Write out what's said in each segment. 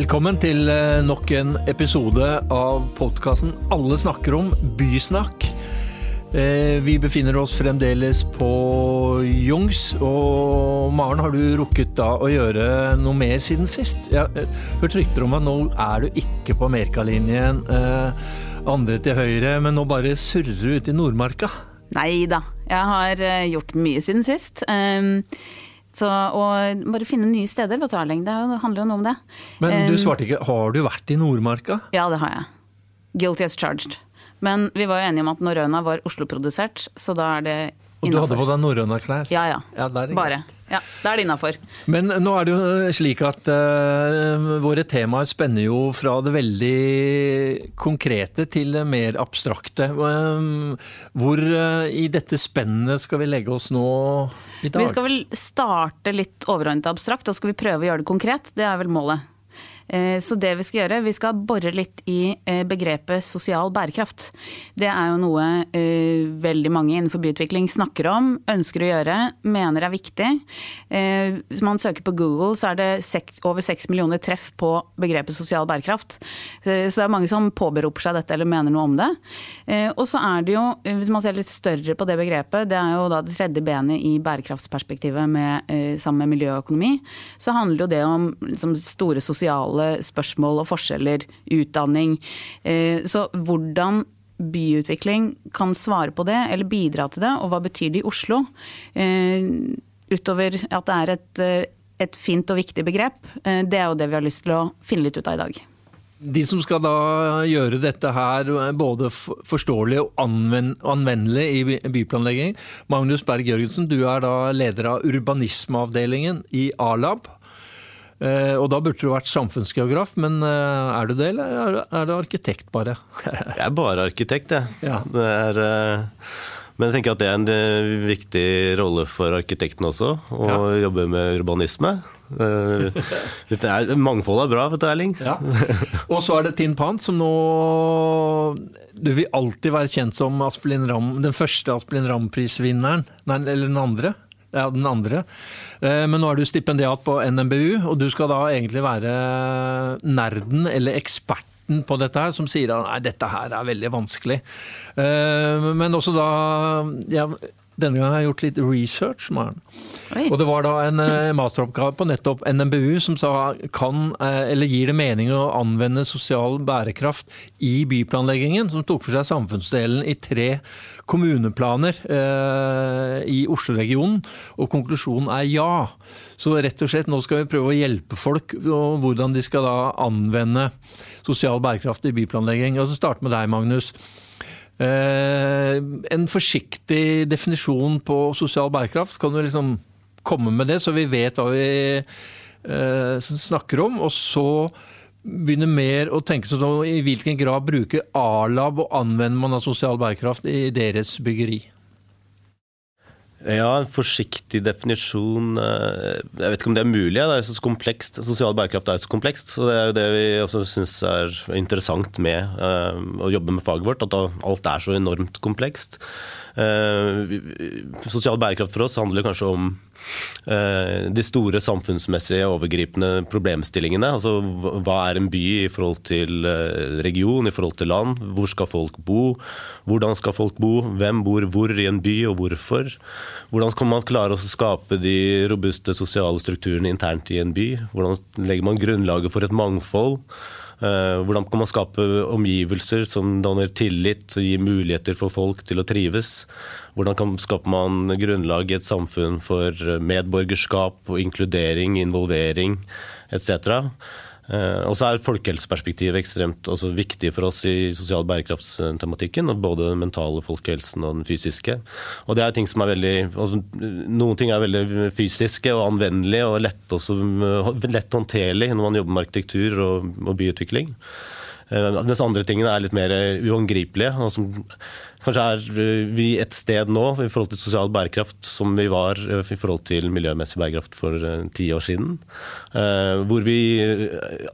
Velkommen til eh, nok en episode av podkasten Alle snakker om bysnakk. Eh, vi befinner oss fremdeles på Jungs, og Maren, har du rukket da å gjøre noe mer siden sist? Jeg har hørt rykter om at nå er du ikke på Amerikalinjen, eh, andre til høyre, men nå bare surrer du ute i Nordmarka. Nei da, jeg har gjort mye siden sist. Så å bare finne nye steder ved Tarling, det handler jo noe om det. Men du svarte ikke har du vært i Nordmarka? Ja, det har jeg. Guilty as charged. Men vi var jo enige om at Norøna var Oslo-produsert, så da er det og du hadde på deg norrøne klær? Ja ja. ja Bare. Ja, Da er det innafor. Men nå er det jo slik at uh, våre temaer spenner jo fra det veldig konkrete til det mer abstrakte. Uh, hvor uh, i dette spennet skal vi legge oss nå i dag? Vi skal vel starte litt overordnet abstrakt, og skal vi prøve å gjøre det konkret. Det er vel målet. Eh, så det vi skal gjøre, vi skal bore litt i eh, begrepet sosial bærekraft. Det er jo noe eh, veldig mange innenfor byutvikling snakker om, ønsker å gjøre, mener er viktig. Hvis man søker på Google, så er det over seks millioner treff på begrepet sosial bærekraft. Så det er mange som påberoper seg dette eller mener noe om det. Og så er det jo, hvis man ser litt større på det begrepet, det er jo da det tredje benet i bærekraftsperspektivet med, sammen med miljø og økonomi, så handler jo det om liksom, store sosiale sosiale spørsmål og forskjeller, utdanning. Eh, så hvordan byutvikling kan svare på det, eller bidra til det, og hva betyr det i Oslo? Eh, utover at det er et, eh, et fint og viktig begrep, det er jo det vi har lyst til å finne litt ut av i dag. De som skal da gjøre dette her både forståelig og anvendelig i byplanlegging. Magnus Berg Jørgensen, du er da leder av urbanismeavdelingen i A-lab. Eh, og da burde du vært samfunnsgeograf, men eh, er du det, eller er du arkitekt bare? jeg er bare arkitekt, jeg. Ja. Det er, eh, men jeg tenker at det er en viktig rolle for arkitekten også, å ja. jobbe med urbanisme. Det mangfoldet er bra, vet du Erling. Ja. Og så er det Tin Pan, som nå Du vil alltid være kjent som Ram, den første Asplin Ramm-prisvinneren. Eller den andre. Ja, den andre. Eh, men nå er du stipendiat på NMBU, og du skal da egentlig være nerden eller eksperten på dette her, som sier at nei, dette her er veldig vanskelig. Eh, men også da ja, denne gangen har jeg gjort litt research. Og det var da en eh, masteroppgave på nettopp NMBU som sa kan, eh, eller gir det mening å anvende sosial bærekraft i byplanleggingen, som tok for seg samfunnsdelen i tre kommuneplaner eh, i Oslo-regionen. Og konklusjonen er ja. Så rett og slett nå skal vi prøve å hjelpe folk og hvordan de skal da anvende sosial bærekraft i byplanlegging. Og så starte med deg, Magnus. Eh, en forsiktig definisjon på sosial bærekraft, kan du liksom komme med det, så vi vet hva vi eh, snakker om? Og så begynne mer å tenke sånn i hvilken grad bruker A-lab og anvender man av sosial bærekraft i deres byggeri? Ja, en forsiktig definisjon eh, Jeg vet ikke om det er mulig. Det er så komplekst. Sosial bærekraft er jo så komplekst. Så det er jo det vi også syns er interessant med uh, å jobbe med faget vårt. At alt er så enormt komplekst. Uh, sosial bærekraft for oss handler kanskje om Eh, de store samfunnsmessige overgripende problemstillingene. Altså hva er en by i forhold til eh, region, i forhold til land? Hvor skal folk bo? Hvordan skal folk bo? Hvem bor hvor i en by, og hvorfor? Hvordan kan man klare å skape de robuste sosiale strukturene internt i en by? Hvordan legger man grunnlaget for et mangfold? Eh, hvordan kan man skape omgivelser som danner tillit og gir muligheter for folk til å trives? Hvordan kan, man grunnlag i et samfunn for medborgerskap og inkludering, involvering etc. Eh, og så er folkehelseperspektivet ekstremt viktig for oss i sosial bærekraftstematikken. Både den mentale folkehelsen og den fysiske. Og det er ting som er veldig, altså, Noen ting er veldig fysiske og anvendelige og lett, også, lett håndterlig når man jobber med arkitektur og, og byutvikling. Eh, mens andre tingene er litt mer uangripelige. og Kanskje er eh, vi et sted nå i forhold til sosial bærekraft som vi var eh, i forhold til miljømessig bærekraft for eh, ti år siden. Hvor vi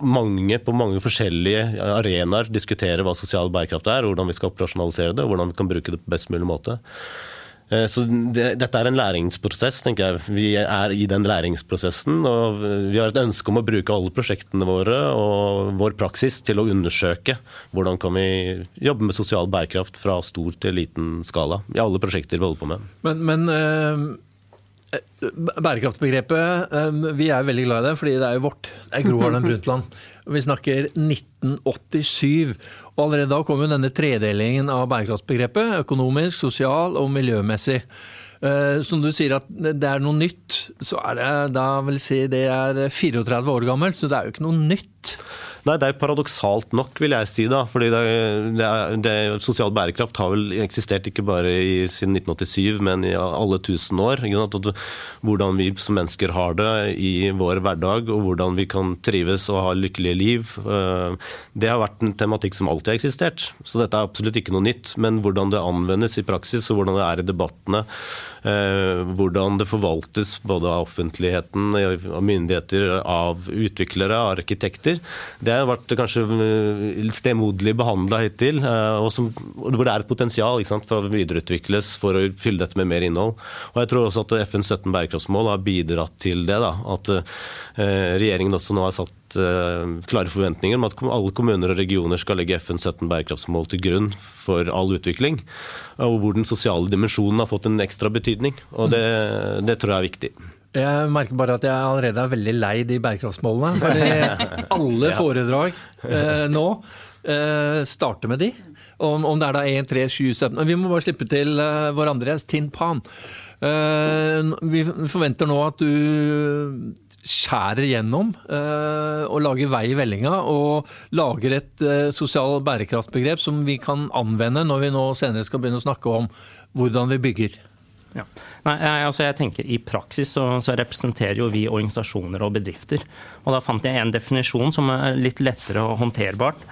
mange på mange forskjellige arenaer diskuterer hva sosial bærekraft er, hvordan vi skal operasjonalisere det og hvordan vi kan bruke det på best mulig måte. Eh, så det, Dette er en læringsprosess, tenker jeg. Vi er i den læringsprosessen. og Vi har et ønske om å bruke alle prosjektene våre og vår praksis til å undersøke hvordan kan vi jobbe med sosial bærekraft fra stor til liten skala i alle prosjekter vi holder på med. Men, men øh, bærekraftbegrepet, øh, vi er veldig glad i det, fordi det er jo vårt. Det er Gro Harlem Brundtland. Vi snakker 1987. Og allerede da kom jo denne tredelingen av bærekraftsbegrepet. Økonomisk, sosial og miljømessig. Uh, som du sier at det er noe nytt, så er det da vil si det er 34 år gammelt, så det er jo ikke noe nytt. Nei, det er paradoksalt nok, vil jeg si. da, fordi det, det, det, Sosial bærekraft har vel eksistert ikke bare i, siden 1987, men i alle tusen år. Hvordan vi som mennesker har det i vår hverdag, og hvordan vi kan trives og ha lykkelige liv. Eh, det har vært en tematikk som alltid har eksistert. Så dette er absolutt ikke noe nytt. Men hvordan det anvendes i praksis, og hvordan det er i debattene, Eh, hvordan det forvaltes både av offentligheten, av myndigheter, av utviklere, av arkitekter. Det har vært kanskje eh, stemoderlig behandla hittil, eh, og som, hvor det er et potensial sant, for å videreutvikles for å fylle dette med mer innhold. Og jeg tror også at FNs 17 bærekraftsmål har bidratt til det. Da, at regjeringen også nå har satt klare forventninger om at alle kommuner og regioner skal legge FNs 17 bærekraftsmål til grunn for all utvikling og hvor den sosiale dimensjonen har fått en ekstra betydning. Og det, det tror jeg er viktig. Jeg merker bare at jeg allerede er veldig lei de bærekraftsmålene. Fordi alle foredrag eh, nå eh, starter med de. Om, om, det er da 1, 3, 7, 17 Vi må bare slippe til eh, hverandre. Tin Pan. Uh, vi forventer nå at du skjærer gjennom uh, og lager vei i vellinga. Og lager et uh, sosial bærekraftsbegrep som vi kan anvende når vi nå senere skal begynne å snakke om hvordan vi bygger. Ja. Nei, altså jeg tenker I praksis så, så, representerer jo vi organisasjoner og bedrifter. Og Da fant jeg en definisjon som er litt lettere og håndterbart.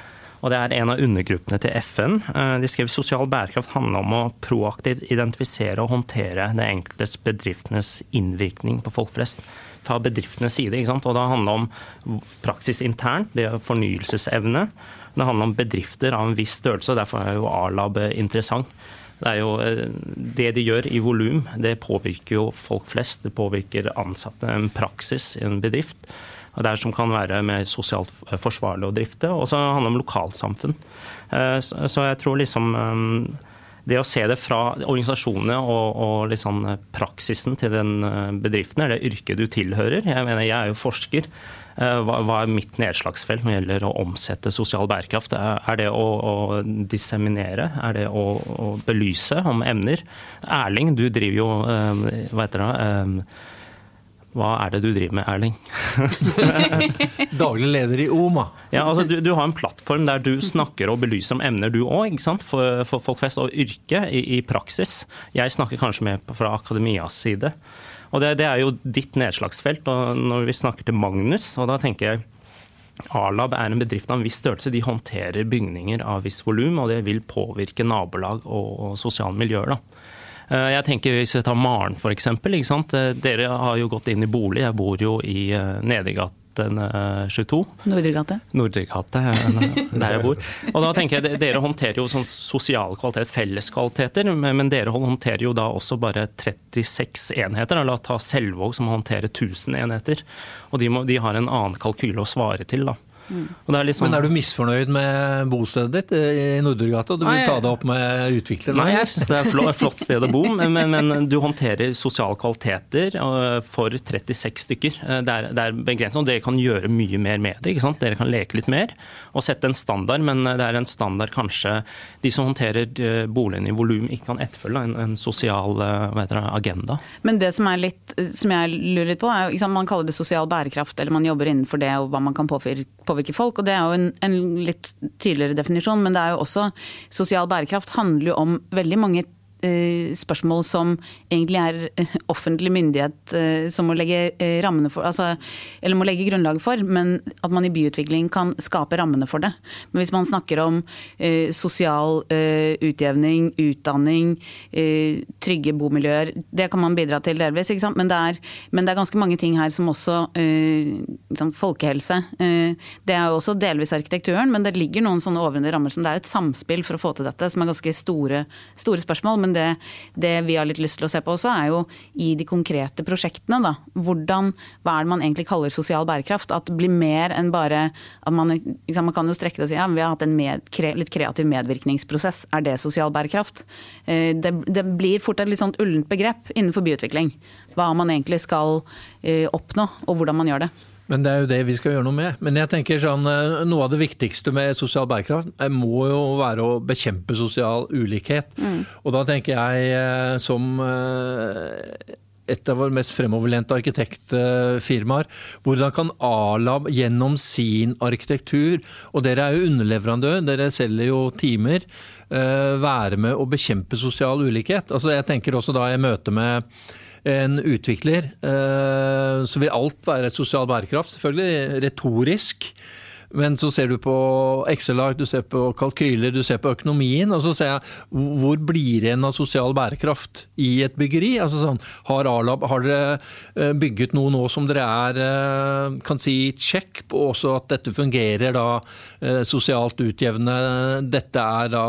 Og Det er en av undergruppene til FN. Eh, de skrev sosial bærekraft handler om å proaktivt identifisere og håndtere det enkeltes bedriftenes innvirkning på folk flest fra bedriftenes side. Ikke sant? Og Det handler om praksis internt, det er fornyelsesevne. Det handler om bedrifter av en viss størrelse, derfor er jo A-lab interessant. Det er jo eh, det de gjør i volum, det påvirker jo folk flest. Det påvirker ansatte, en praksis i en bedrift. Og det er som kan være mer sosialt forsvarlig å drifte. Og så handler det om lokalsamfunn. Eh, så jeg tror liksom eh, det å se det fra organisasjonene og, og liksom praksisen til den eh, bedriften, er det yrket du tilhører. Jeg mener, jeg er jo forsker. Eh, hva, hva er mitt nedslagsfelt når det gjelder å omsette sosial bærekraft? Er det å, å disseminere? Er det å, å, belyse om emner? Erling, du driver jo eh, Hva heter det? Hva er det du driver med, Erling? Daglig leder i OMA. Ja, altså du, du, har en plattform der du snakker og belyser om emner du òg, for, for, folk flest. Og yrke i, i, praksis. Jeg snakker kanskje mer fra akademias side. Og det, det, er jo ditt nedslagsfelt. og Når vi snakker til Magnus, og da tenker jeg A-lab er en bedrift av en viss størrelse. De håndterer bygninger av viss volum, og det vil påvirke nabolag og, og sosiale miljøer. da. Eh, jeg tenker Hvis jeg tar Maren f.eks. Eh, dere har jo gått inn i bolig. Jeg bor jo i eh, Nedergata 22. Nordregate. Nordregate, der jeg bor. Og da tenker jeg, Dere håndterer jo sånn sosiale kvaliteter, felleskvaliteter, men dere håndterer jo da også bare 36 enheter. La oss ta Selvåg som håndterer 1000 enheter. Og de, må, de har en annen kalkyle å svare til. da. Mm. Er sånn... Men er du misfornøyd med bostedet ditt i Nordregata? Du vil nei, ta det opp med utvikleren? Nei, jeg syns det er et flott sted å bo, men, men, du håndterer sosiale kvaliteter øh, for 36 stykker. Øh, det er, det er begrenset, og dere kan gjøre mye mer med det. ikke sant? Dere kan leke litt mer og sette en standard, men det er en standard kanskje de som håndterer boligen i volum, ikke kan etterfølge en, en sosial det, agenda. Men det som, er litt, som jeg lurer litt på, er sant, man kaller det sosial bærekraft, eller man jobber innenfor det og hva man kan påføre påvirke folk. Og det er jo en, en, litt tydeligere definisjon, men det er jo også Sosial bærekraft handler jo om veldig mange Eh, spørsmål som egentlig er eh, offentlig myndighet eh, som må legge rammene for, altså, eller må legge grunnlaget for, men at man i byutvikling kan skape rammene for det. Men hvis man snakker om eh, sosial eh, utjevning, utdanning, eh, trygge bomiljøer, det kan man bidra til delvis, men det, er, men, det er, ganske mange ting her som også liksom Folkehelse. det er jo også delvis arkitekturen, men det ligger noen sånne overordnede rammer som det er et samspill for å få til dette, som er ganske store, store spørsmål. men Det, det, vi har litt lyst til å se på også, er jo i de konkrete prosjektene. Da. Hvordan, hva er det man egentlig kaller sosial bærekraft? At det blir mer enn bare at man, liksom, man kan jo strekke det og si ja, vi har hatt en med, litt kreativ medvirkningsprosess. Er det sosial bærekraft? Eh, det, det blir fort et litt sånt ullent begrep innenfor byutvikling. Hva man egentlig skal eh, oppnå, og hvordan man gjør det. Men det er jo det vi skal gjøre noe med. Men jeg tenker sånn, eh, noe av det viktigste med sosial bærekraft eh, må jo være å bekjempe sosial ulikhet. Mm. Og da tenker jeg eh, som et av våre mest fremoverlente arkitektfirmaer. Hvordan kan A-lab gjennom sin arkitektur, og dere er jo underleverandør, dere selger jo timer, være med å bekjempe sosial ulikhet? Altså jeg tenker også da jeg møter med en utvikler, eh, så vil alt være sosial bærekraft. Selvfølgelig retorisk. Men så ser du på Excel-ark, du ser på kalkyler, du ser på økonomien. Og så ser jeg hvor blir det igjen av sosial bærekraft i et byggeri? Altså sånn, har Arlab har dere eh, bygget noe nå som dere er eh, kan si check på også at dette fungerer da sosialt utjevnende? Dette er da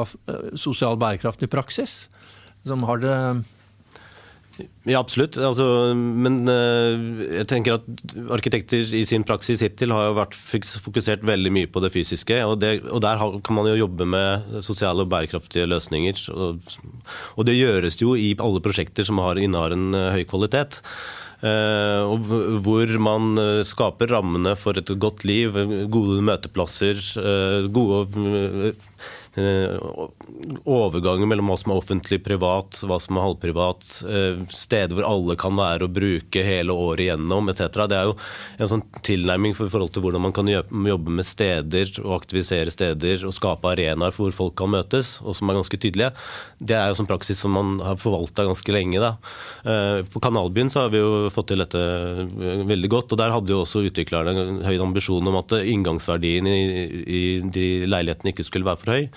sosial bærekraft i praksis? Som har dere ja, absolutt. Altså, men uh, jeg tenker at arkitekter i sin praksis hittil har jo vært fokusert veldig mye på det fysiske. Og, det, og der kan man jo jobbe med sosiale og bærekraftige løsninger. Og, og det gjøres jo i alle prosjekter som har, innehar en uh, høy kvalitet. Uh, hvor man skaper rammene for et godt liv, gode møteplasser, gode Eh, overgangen mellom hva som er offentlig privat, hva som er halvprivat, eh, steder hvor alle kan være og bruke hele året igjennom etc. Det er jo en sånn tilnærming for forhold til hvordan man kan jobbe med steder og aktivisere steder og skape arenaer hvor folk kan møtes, og som er ganske tydelige. Det er jo sånn praksis som man har forvalta ganske lenge. Da. Eh, på Kanalbyen så har vi jo fått til dette veldig godt, og der hadde jo også utviklerne høy ambisjon om at inngangsverdien i, i de leilighetene ikke skulle være for høy.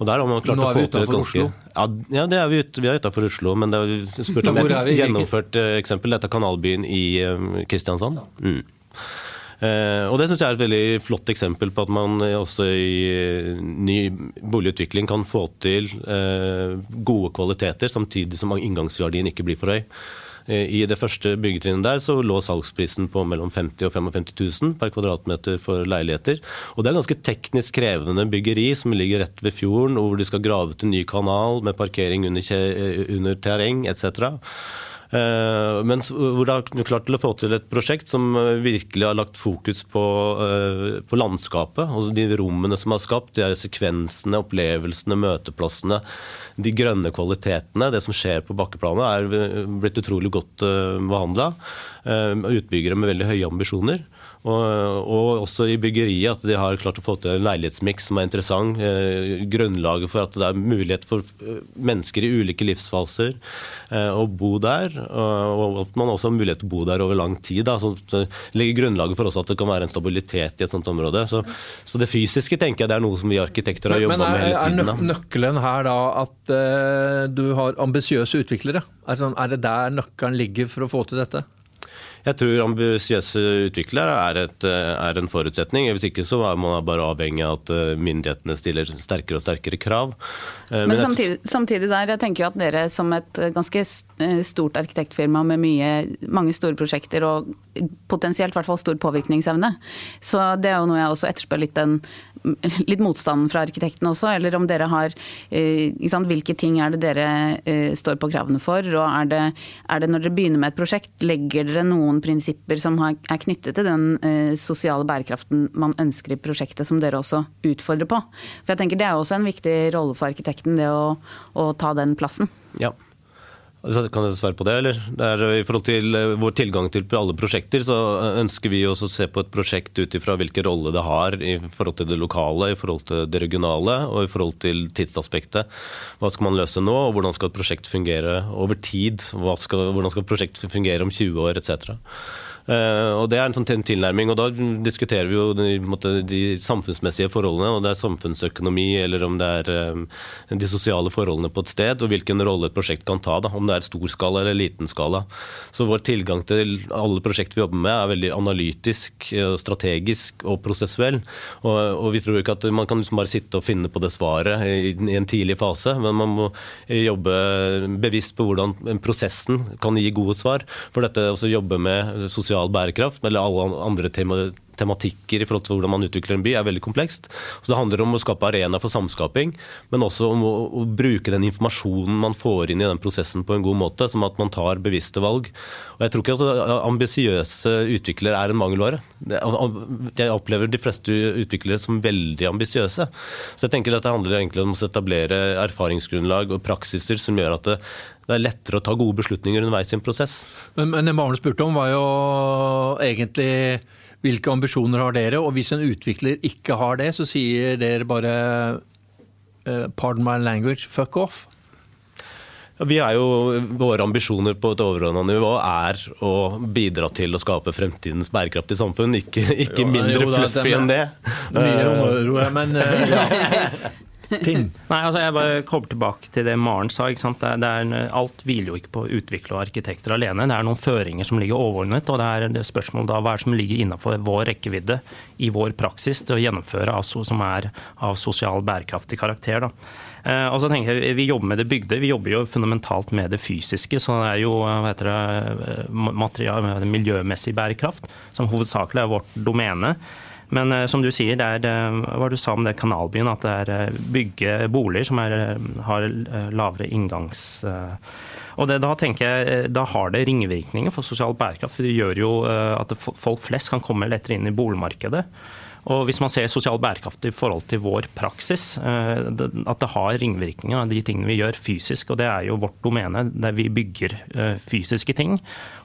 Og der har man klart Nå er vi utenfor Oslo? Ja, ja, det er vi, ut, vi er utenfor Oslo. Men det er spurt om et gjennomført uh, eksempel. Dette er Kanalbyen i uh, Kristiansand. Mm. Uh, og Det synes jeg er et veldig flott eksempel på at man også i ny boligutvikling kan få til gode kvaliteter, samtidig som inngangsverdien ikke blir for høy. Eh, I det første byggetrinnet der så lå salgsprisen på mellom 50 og 55 000 per kvadratmeter for leiligheter. Og det er ganske teknisk krevende byggeri som ligger rett ved fjorden, hvor de skal grave til ny kanal med parkering under, eh, under terreng etc. Eh, men hvor det har klart til å få til et prosjekt som eh, virkelig har lagt fokus på, eh, på landskapet. altså De rommene som er skapt, de her sekvensene, opplevelsene, møteplassene. De grønne kvalitetene, det som skjer på bakkeplanet, er blitt utrolig godt behandla. Utbyggere med veldig høye ambisjoner. Og, og, også i byggeriet at de har klart å få til en leilighetsmiks som er interessant. Eh, grunnlaget for at det er mulighet for eh, mennesker i ulike livsfaser eh, å bo der. Og at man også har mulighet til å bo der over lang tid. Da, så det legger grunnlaget for også at det kan være en stabilitet i et sånt område. Så, så det fysiske tenker jeg det er noe som vi arkitekter har jobba med hele tiden. Men Er nøkkelen her da at eh, du har ambisiøse utviklere? Er, sånn, er det der nøkkelen ligger for å få til dette? Jeg tror ambisiøse utviklere er, et, er, en forutsetning. Hvis ikke så er man bare avhengig av at eh, myndighetene stiller sterkere og sterkere krav. Eh, men, Men samtidig, samtidig, der, jeg tenker jo at dere som et ganske stort arkitektfirma med mye, mange store prosjekter og potensielt i hvert fall stor påvirkningsevne, så det er jo noe jeg også etterspør litt den litt motstanden fra arkitektene også, eller om dere har sant, Hvilke ting er det dere eh, står på kravene for? Og er det, er det, når dere begynner med et prosjekt, legger dere noen prinsipper som er knyttet til den eh, sosiale bærekraften man ønsker i prosjektet, som dere også utfordrer på? For jeg tenker Det er også en viktig rolle for arkitekten, det å, å ta den plassen. Ja, kan jeg svare på det, eller? Det er, I forhold til eh, vår tilgang til alle prosjekter, så ønsker vi også å se på et prosjekt ut ifra hvilken rolle det har i forhold til det lokale, i forhold til det regionale og i forhold til tidsaspektet. Hva skal man løse nå, og hvordan skal et prosjekt fungere over tid? Skal, hvordan skal et prosjekt fungere om 20 år, etc. Uh, og Det er en sånn tilnærming, og da diskuterer vi jo de, måte, de samfunnsmessige forholdene. Om det er samfunnsøkonomi eller om det er um, de sosiale forholdene på et sted, og hvilken rolle et prosjekt kan ta. Da, om det er stor skala eller liten skala. Så vår tilgang til alle prosjekter vi jobber med er veldig analytisk, strategisk og prosessuell. Og, og vi tror ikke at man kan liksom bare sitte og finne på det svaret i, i en tidlig fase, men man må jobbe bevisst på hvordan prosessen kan gi gode svar. For dette å jobbe med sosiale sosial bærekraft, eller alle andre tema, tematikker i forhold til hvordan man utvikler en by, er veldig komplekst. Så Det handler om å skape arena for samskaping, men også om å, å, bruke den informasjonen man får inn i den prosessen på en god måte, som at man tar bevisste valg. Og Jeg tror ikke at ambisiøse utviklere er en mangelvare. Jeg opplever de fleste utviklere som veldig ambisiøse. Så jeg tenker at det handler egentlig om å etablere erfaringsgrunnlag og praksiser som gjør at det, det er lettere å ta gode beslutninger underveis i en prosess. Men, men det Maren spurte om, var jo egentlig hvilke ambisjoner har dere? Og hvis en utvikler ikke har det, så sier dere bare uh, pardon my language, fuck off. Ja, vi er jo, Våre ambisjoner på et overordnet nivå er å bidra til å skape fremtidens bærekraftige samfunn, ikke, ikke jo, mindre jo, fluffy enn det. Mye områder, men uh, ja. ting. Nei, altså Jeg bare kommer tilbake til det Maren sa. ikke sant? Det er, det er, alt hviler jo ikke på utvikler og arkitekter alene. Det er noen føringer som ligger overordnet, og det er det spørsmålet da hva er det som ligger innenfor vår rekkevidde i vår praksis til å gjennomføre altså, som er av sosial bærekraftig karakter. da. Eh, og så tenker jeg, Vi jobber med det bygde, vi jobber jo fundamentalt med det fysiske. Så det er jo hva heter det, material, miljømessig bærekraft som hovedsakelig er vårt domene. Men uh, som du sier, det er hva du sa om det kanalbyen, at det er uh, bygge boliger som er, har lavere inngangs... Og det, da tenker jeg, da har det ringvirkninger for sosial bærekraft. for Det gjør jo at folk flest kan komme lettere inn i boligmarkedet. Og Hvis man ser sosial bærekraft i forhold til vår praksis, at det har ringvirkninger av de tingene vi gjør fysisk. og Det er jo vårt domene, der vi bygger fysiske ting.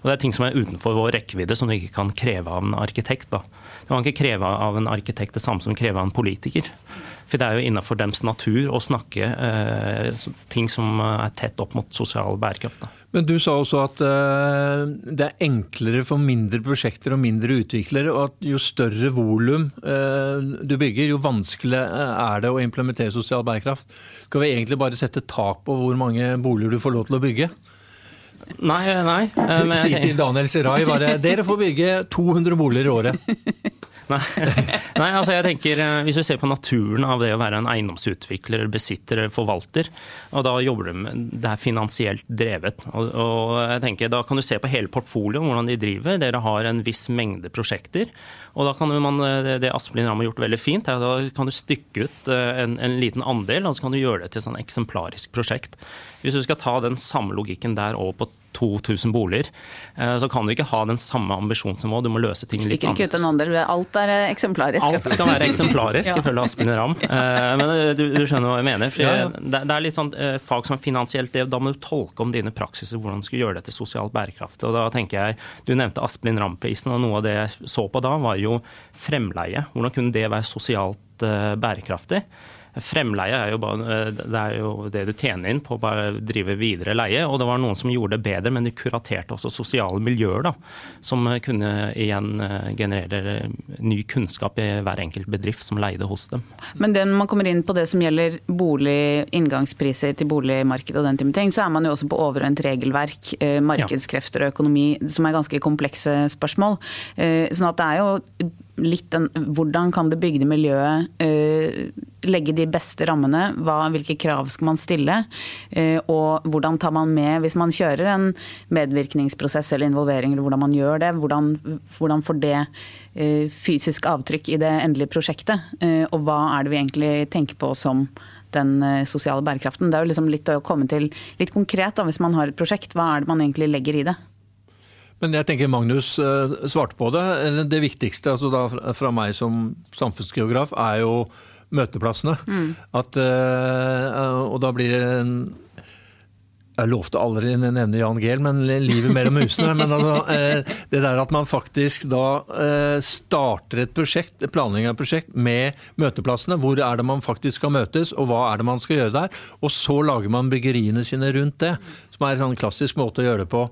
Og Det er ting som er utenfor vår rekkevidde, som du ikke kan kreve av en arkitekt. da. Du kan ikke kreve av en arkitekt det samme som kreve av en politiker. For det er jo innenfor deres natur å snakke eh, ting som er tett opp mot sosial bærekraft. Da. Men du sa også at eh, det er enklere for mindre prosjekter og mindre utviklere, og at jo større volum eh, du bygger, jo vanskelig er det å implementere sosial bærekraft. Skal vi egentlig bare sette tak på hvor mange boliger du får lov til å bygge? Nei, nei. Men... Si til Daniel Serai bare dere får bygge 200 boliger i året. Nei. Nei, altså jeg tenker eh, Hvis du ser på naturen av det å være en eiendomsutvikler, besitter eller forvalter, og da jobber du med det er finansielt drevet. Og, og, jeg tenker Da kan du se på hele portfolioen, hvordan de driver. Dere har en viss mengde prosjekter. Og da kan man, eh, Det Asplin Ramm har gjort veldig fint, er da kan du stykke ut eh, en, en liten andel, og så kan du gjøre det til et sånn eksemplarisk prosjekt. Hvis du skal ta den samme logikken der over på 2000 boliger, eh, så kan du ikke ha den samme ambisjonsnivå. Du må løse ting litt annerledes. Stikker ikke ut en andel, alt er eh, eksemplarisk. Alt skal være eksemplarisk, ifølge Aspen Ramm. Eh, men du, du, skjønner hva jeg mener. Ja, ja. Det, er litt sånn fag som er finansielt, det, da må du tolke om dine praksiser, hvordan du skal gjøre det til sosialt bærekraft. Og da tenker jeg, Du nevnte Asplin Ramm-prisen, og noe av det jeg så på da, var jo fremleie. Hvordan kunne det være sosialt bærekraftig? Fremleie er jo, bare, eh, det er jo det du tjener inn på å bare drive videre leie. Og det var noen som gjorde det bedre, men de kuraterte også sosiale miljøer. da, Som kunne igjen eh, generere ny kunnskap i hver enkelt bedrift som leide hos dem. Men når man kommer inn på det som gjelder bolig, inngangspriser til boligmarkedet og den type ting, så er man jo også på overordnet regelverk, eh, markedskrefter og økonomi, som er ganske komplekse spørsmål. Sånn at det er jo litt den, hvordan kan det bygde miljøet uh, legge de beste rammene? Hva, hvilke krav skal man stille? Uh, og hvordan tar man med, hvis man kjører en medvirkningsprosess eller involvering, eller hvordan man gjør det, hvordan, hvordan får det uh, fysisk avtrykk i det endelige prosjektet? og hva er det vi egentlig tenker på som den sosiale bærekraften? Det er jo liksom litt å komme til litt konkret da, hvis man har et prosjekt. Hva er det man egentlig legger i det? Men jeg tenker Magnus uh, svarte på det. Det viktigste altså da, fra meg som samfunnsgeograf er jo møteplassene. Mm. At, uh, og da blir det en jeg lovte aldri å nevne Jan Gehl, men livet mellom husene. Men altså, eh, det der at man faktisk da starter et prosjekt, planlegging av et prosjekt med møteplassene. Hvor er det man faktisk skal møtes, og hva er det man skal gjøre der? Og så lager man byggeriene sine rundt det. Som er en sånn klassisk måte å gjøre det på.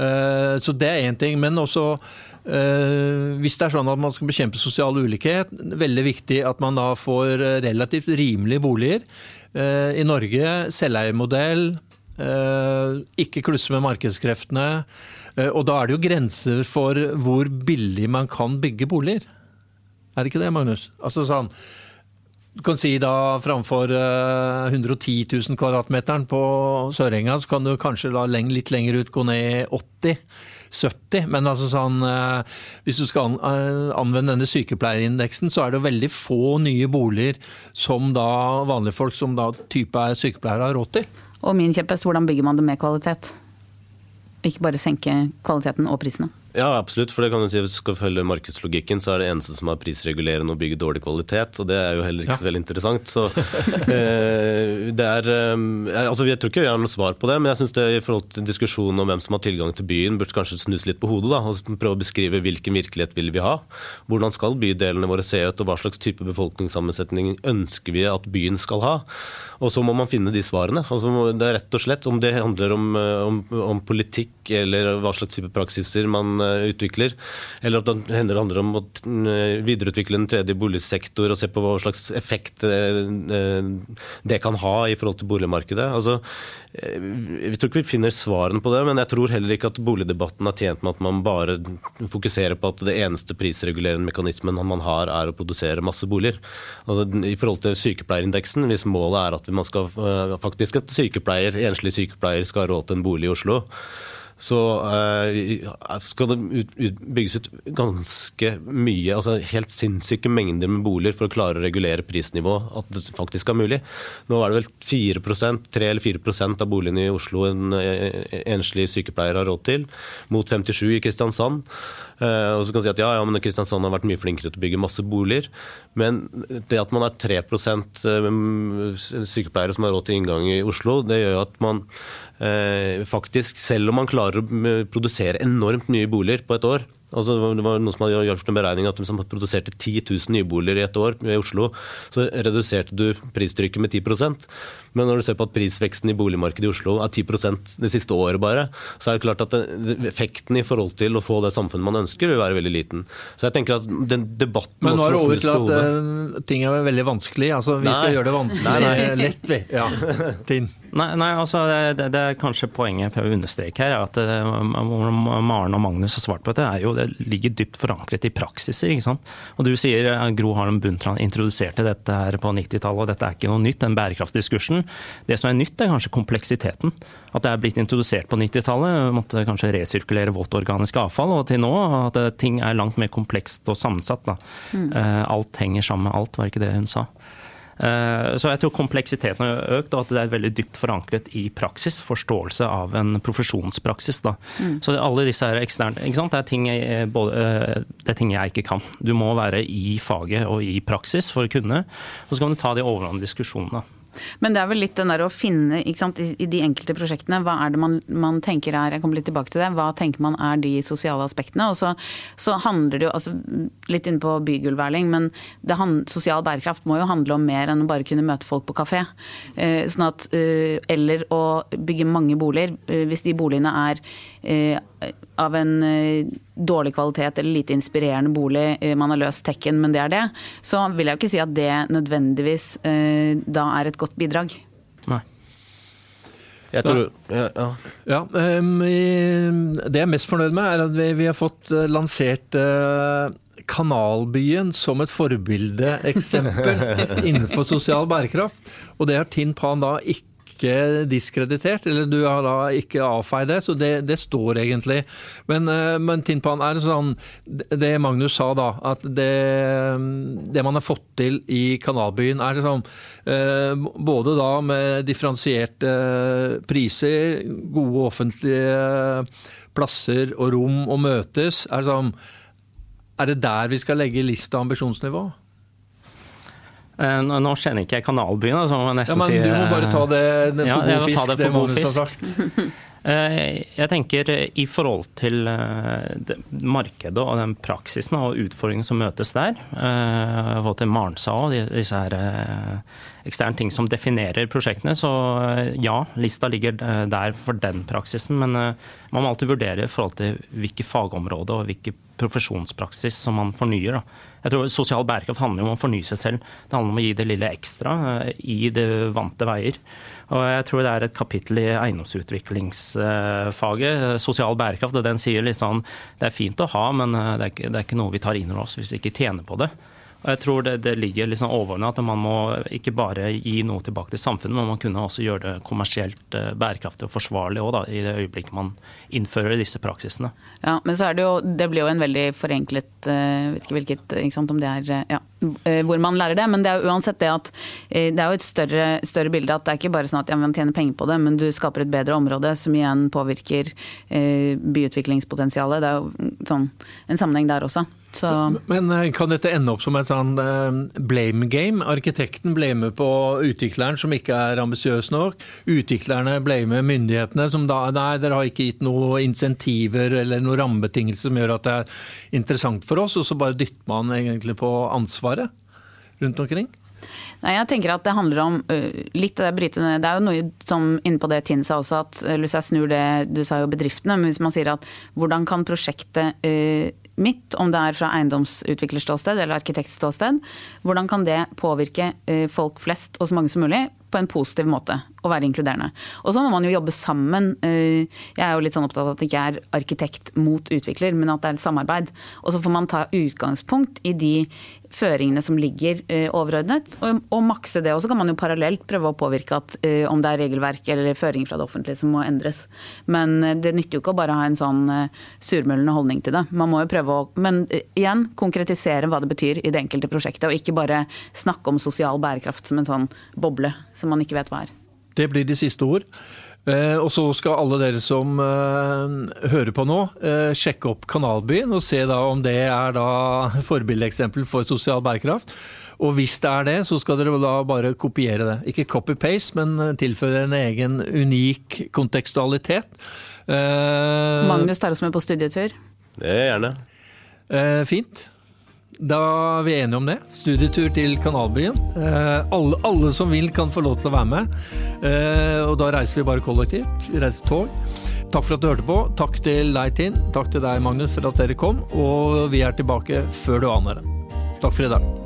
Eh, så det er én ting. Men også eh, hvis det er sånn at man skal bekjempe sosial ulikhet, veldig viktig at man da får relativt rimelige boliger. I Norge selveiermodell, ikke klusse med markedskreftene. Og da er det jo grenser for hvor billig man kan bygge boliger. Er det ikke det, Magnus? Altså sånn, du kan si da framfor 110 000 kvadratmeteren på Sørenga, så kan du kanskje da litt lenger ut gå ned 80 70, men altså sånn, eh, hvis du skal eh, anvende denne sykepleierindeksen, så er det veldig få nye boliger som da vanlige folk som da type er sykepleiere har råd til. Og min kjepphest, hvordan bygger man det med kvalitet? Ikke bare senke kvaliteten og prisene? Ja, absolutt. For det kan du si, Hvis du skal følge markedslogikken, så er det eneste som er prisregulerende å bygge dårlig kvalitet. Og det er jo heller ikke ja. så veldig interessant. Så eh, det er eh, altså Jeg tror ikke jeg har noe svar på det, men jeg syns det i forhold til diskusjonen om hvem som har tilgang til byen, burde kanskje snus litt på hodet. da, og Prøve å beskrive hvilken virkelighet vil vi ha. Hvordan skal bydelene våre se ut, og hva slags type befolkningssammensetning ønsker vi at byen skal ha. Og så må man finne de svarene. Altså, det er rett og slett Om det handler om, eh, om, om politikk eller hva slags type praksiser man utvikler. Eller at det handler om å eh, videreutvikle en tredje boligsektor og se på hva slags effekt eh, det kan ha i forhold til boligmarkedet. Altså, vi tror ikke vi finner svarene på det, men jeg tror heller ikke at boligdebatten har tjent med at man bare fokuserer på at det eneste prisregulerende mekanismen man har, er å produsere masse boliger. Altså, I forhold til sykepleierindeksen, hvis målet er at man skal faktisk at sykepleier, enslig sykepleier skal ha råd til en bolig i Oslo, så uh, skal det ut, bygges ut ganske mye, altså helt sinnssyke mengder med boliger for å klare å regulere prisnivået, at det faktisk er mulig. Nå er det vel 4% 3 eller 4% av boligene i Oslo en eh, enslig sykepleier har råd til, mot 57 i Kristiansand. Uh, og så kan man si at ja, ja, men Kristiansand har vært mye flinkere til å bygge masse boliger. Men det at man er 3% sykepleiere som har råd til inngang i Oslo, det gjør jo at man Eh, faktisk, selv om man klarer å produsere enormt mye boliger på et år, Altså, det var noen som hadde gjort en beregning at som produserte 10 000 nyboliger i et år i Oslo, så reduserte du pristrykket med 10 Men når du ser på at prisveksten i boligmarkedet i Oslo er 10% det siste året bare, så er det klart at effekten i forhold til å få det samfunnet man ønsker, vil være veldig liten. Så jeg tenker at den debatten Men nå er det over til at uh, ting er veldig vanskelig. Altså, vi nei. skal gjøre det vanskelig nei, nei. lett, vi. Ja. Tinn. Nei, nei, altså det, det, er kanskje poenget jeg prøver å understreke her, at uh, Maren og Magnus har svart på dette, er jo det ligger dypt forankret i praksiser. ikke sant? Og du sier eh, Gro Harlem Brundtland introduserte dette her på 90-tallet, og dette er ikke noe nytt, den Det som er nytt, er kanskje kompleksiteten. At det er blitt introdusert på 90-tallet, måtte kanskje resirkulere vått organisk avfall, og til nå at ting er langt mer komplekst og sammensatt. Mm. Eh, alt henger sammen med alt, var ikke det hun sa. Eh, så jeg tror kompleksiteten har økt, og at det er veldig dypt forankret i praksis. Forståelse av en profesjonspraksis. Mm. Så alle disse er eksterne. Det er, ting jeg, eh, både, det er ting jeg ikke kan. Du må være i faget og i praksis for å kunne. Og så kan du ta de overordnede diskusjonene. Men det er vel litt den der å finne sant, i de enkelte prosjektene, hva er det man, man, tenker er Jeg kommer litt tilbake til det. Hva tenker man er de sosiale aspektene? Og så, så handler det jo altså, Litt inne på bygulverling, men det, sosial bærekraft må jo handle om mer enn å bare kunne møte folk på kafé. Eh, sånn at, eh, eller å bygge mange boliger. Eh, hvis de boligene er eh, av en eh, dårlig kvalitet eller lite inspirerende bolig, eh, man har løst tekken, men det er det, så vil jeg jo ikke si at det nødvendigvis eh, da er et godt bidrag. Nei. Jeg tror, ja, ja. ja um, det jeg er mest fornøyd med, er at vi, vi har fått lansert uh, Kanalbyen som et forbildeeksempel innenfor sosial bærekraft. Og det har Tinn Pan da ikke ikke diskreditert, eller du har da ikke avfeid det, så det, det står egentlig. Men, eh, men Tinpan er sånn Det Magnus sa da, at det, det man har fått til i Kanalbyen er sånn både da med differensierte priser, gode offentlige plasser og rom å møtes, er sånn Er det der vi skal legge lista ambisjonsnivå? Eh, nå kjenner ikke jeg Kanalbyen, så må jeg nesten ja, men Du må bare ta det, den for ja, god fisk, det for god sagt. Eh, jeg tenker eh, i forhold til eh, markedet og den praksisen og utfordringene som møtes der, og til Marnsa og disse her eksterne ting som definerer prosjektene, så ja, lista ligger der for den praksisen. Men man må alltid vurdere i forhold til hvilke fagområder og hvilke profesjonspraksis som man fornyer. Jeg tror Sosial bærekraft handler om å fornye seg selv. Det handler om å gi det lille ekstra i det vante veier. Og jeg tror det er et kapittel i eiendomsutviklingsfaget, sosial bærekraft, og den sier litt sånn det er fint å ha, men det er ikke, det er ikke noe vi tar inn over oss hvis vi ikke tjener på det. Og jeg tror det, det ligger liksom overordna at man må ikke bare gi noe tilbake til samfunnet, men man kunne også gjøre det kommersielt eh, bærekraftig og forsvarlig også, da, i det øyeblikket man innfører disse praksisene. Ja, men så er det jo Det blir jo en veldig forenklet uh, vet ikke hvilket, ikke sant, om det er ja, hvor man lærer det, men det er jo uansett det at det er jo et større, større bilde at det er ikke bare sånn at ja, man tjener penger på det, men du skaper et bedre område som igjen påvirker byutviklingspotensialet. Det er jo sånn, en sammenheng der også. Så. Men eh, kan dette ende opp som et sånn eh, blame game? Arkitekten blamer på utvikleren som ikke er ambisiøs nok. Utviklerne blamer myndighetene som da nei, dere har ikke gitt noen insentiver eller noen rammebetingelser som gjør at det er interessant for oss, og så bare dytter man egentlig på ansvaret rundt omkring? Nei, jeg tenker at Det handler om litt av det brytende Det er jo noe som inne på det Tinn sa også, at hvis jeg snur det Du sa jo bedriftene, men hvis man sier at hvordan kan prosjektet mitt, om det er fra eiendomsutviklerståsted eller arkitektståsted, hvordan kan det påvirke eh, folk flest og så mange som mulig på en positiv måte og være inkluderende. Og så må man jo jobbe sammen. Eh, jeg er jo litt sånn opptatt av at det ikke er arkitekt mot utvikler, men at det er et samarbeid. Og så får man ta utgangspunkt i de føringene som ligger eh, overordnet, og, og makse det. Og så kan man jo parallelt prøve å påvirke at om det er regelverk eller føringer fra det offentlige som må endres. Men det nytter jo ikke å bare ha en sånn surmølende holdning til det. Man må jo prøve å Men eh, igjen, konkretisere hva det betyr i det enkelte prosjektet. Og ikke bare snakke om sosial bærekraft som en sånn boble som man ikke vet hva er. Det blir de siste ord. Eh, og så skal alle dere som eh, hører på nå, eh, sjekke opp Kanalbyen og se da om det er da forbildeeksempel for sosial bærekraft. Og hvis det er det, så skal dere da bare kopiere det. Ikke copy-paste, men tilføre en egen unik kontekstualitet. Eh, Magnus tar oss med på studietur. Det er gjerne. Eh, fint. Da er vi enige om det. Studietur til Kanalbyen. Eh, alle, alle, som vil kan få lov til å være med. Eh, og da reiser vi bare kollektivt. Vi reiser tog. Takk for at du hørte på. Takk til deg, Tinn. Takk til deg, Magnus, for at dere kom. Og vi er tilbake før du aner det. Takk for i dag.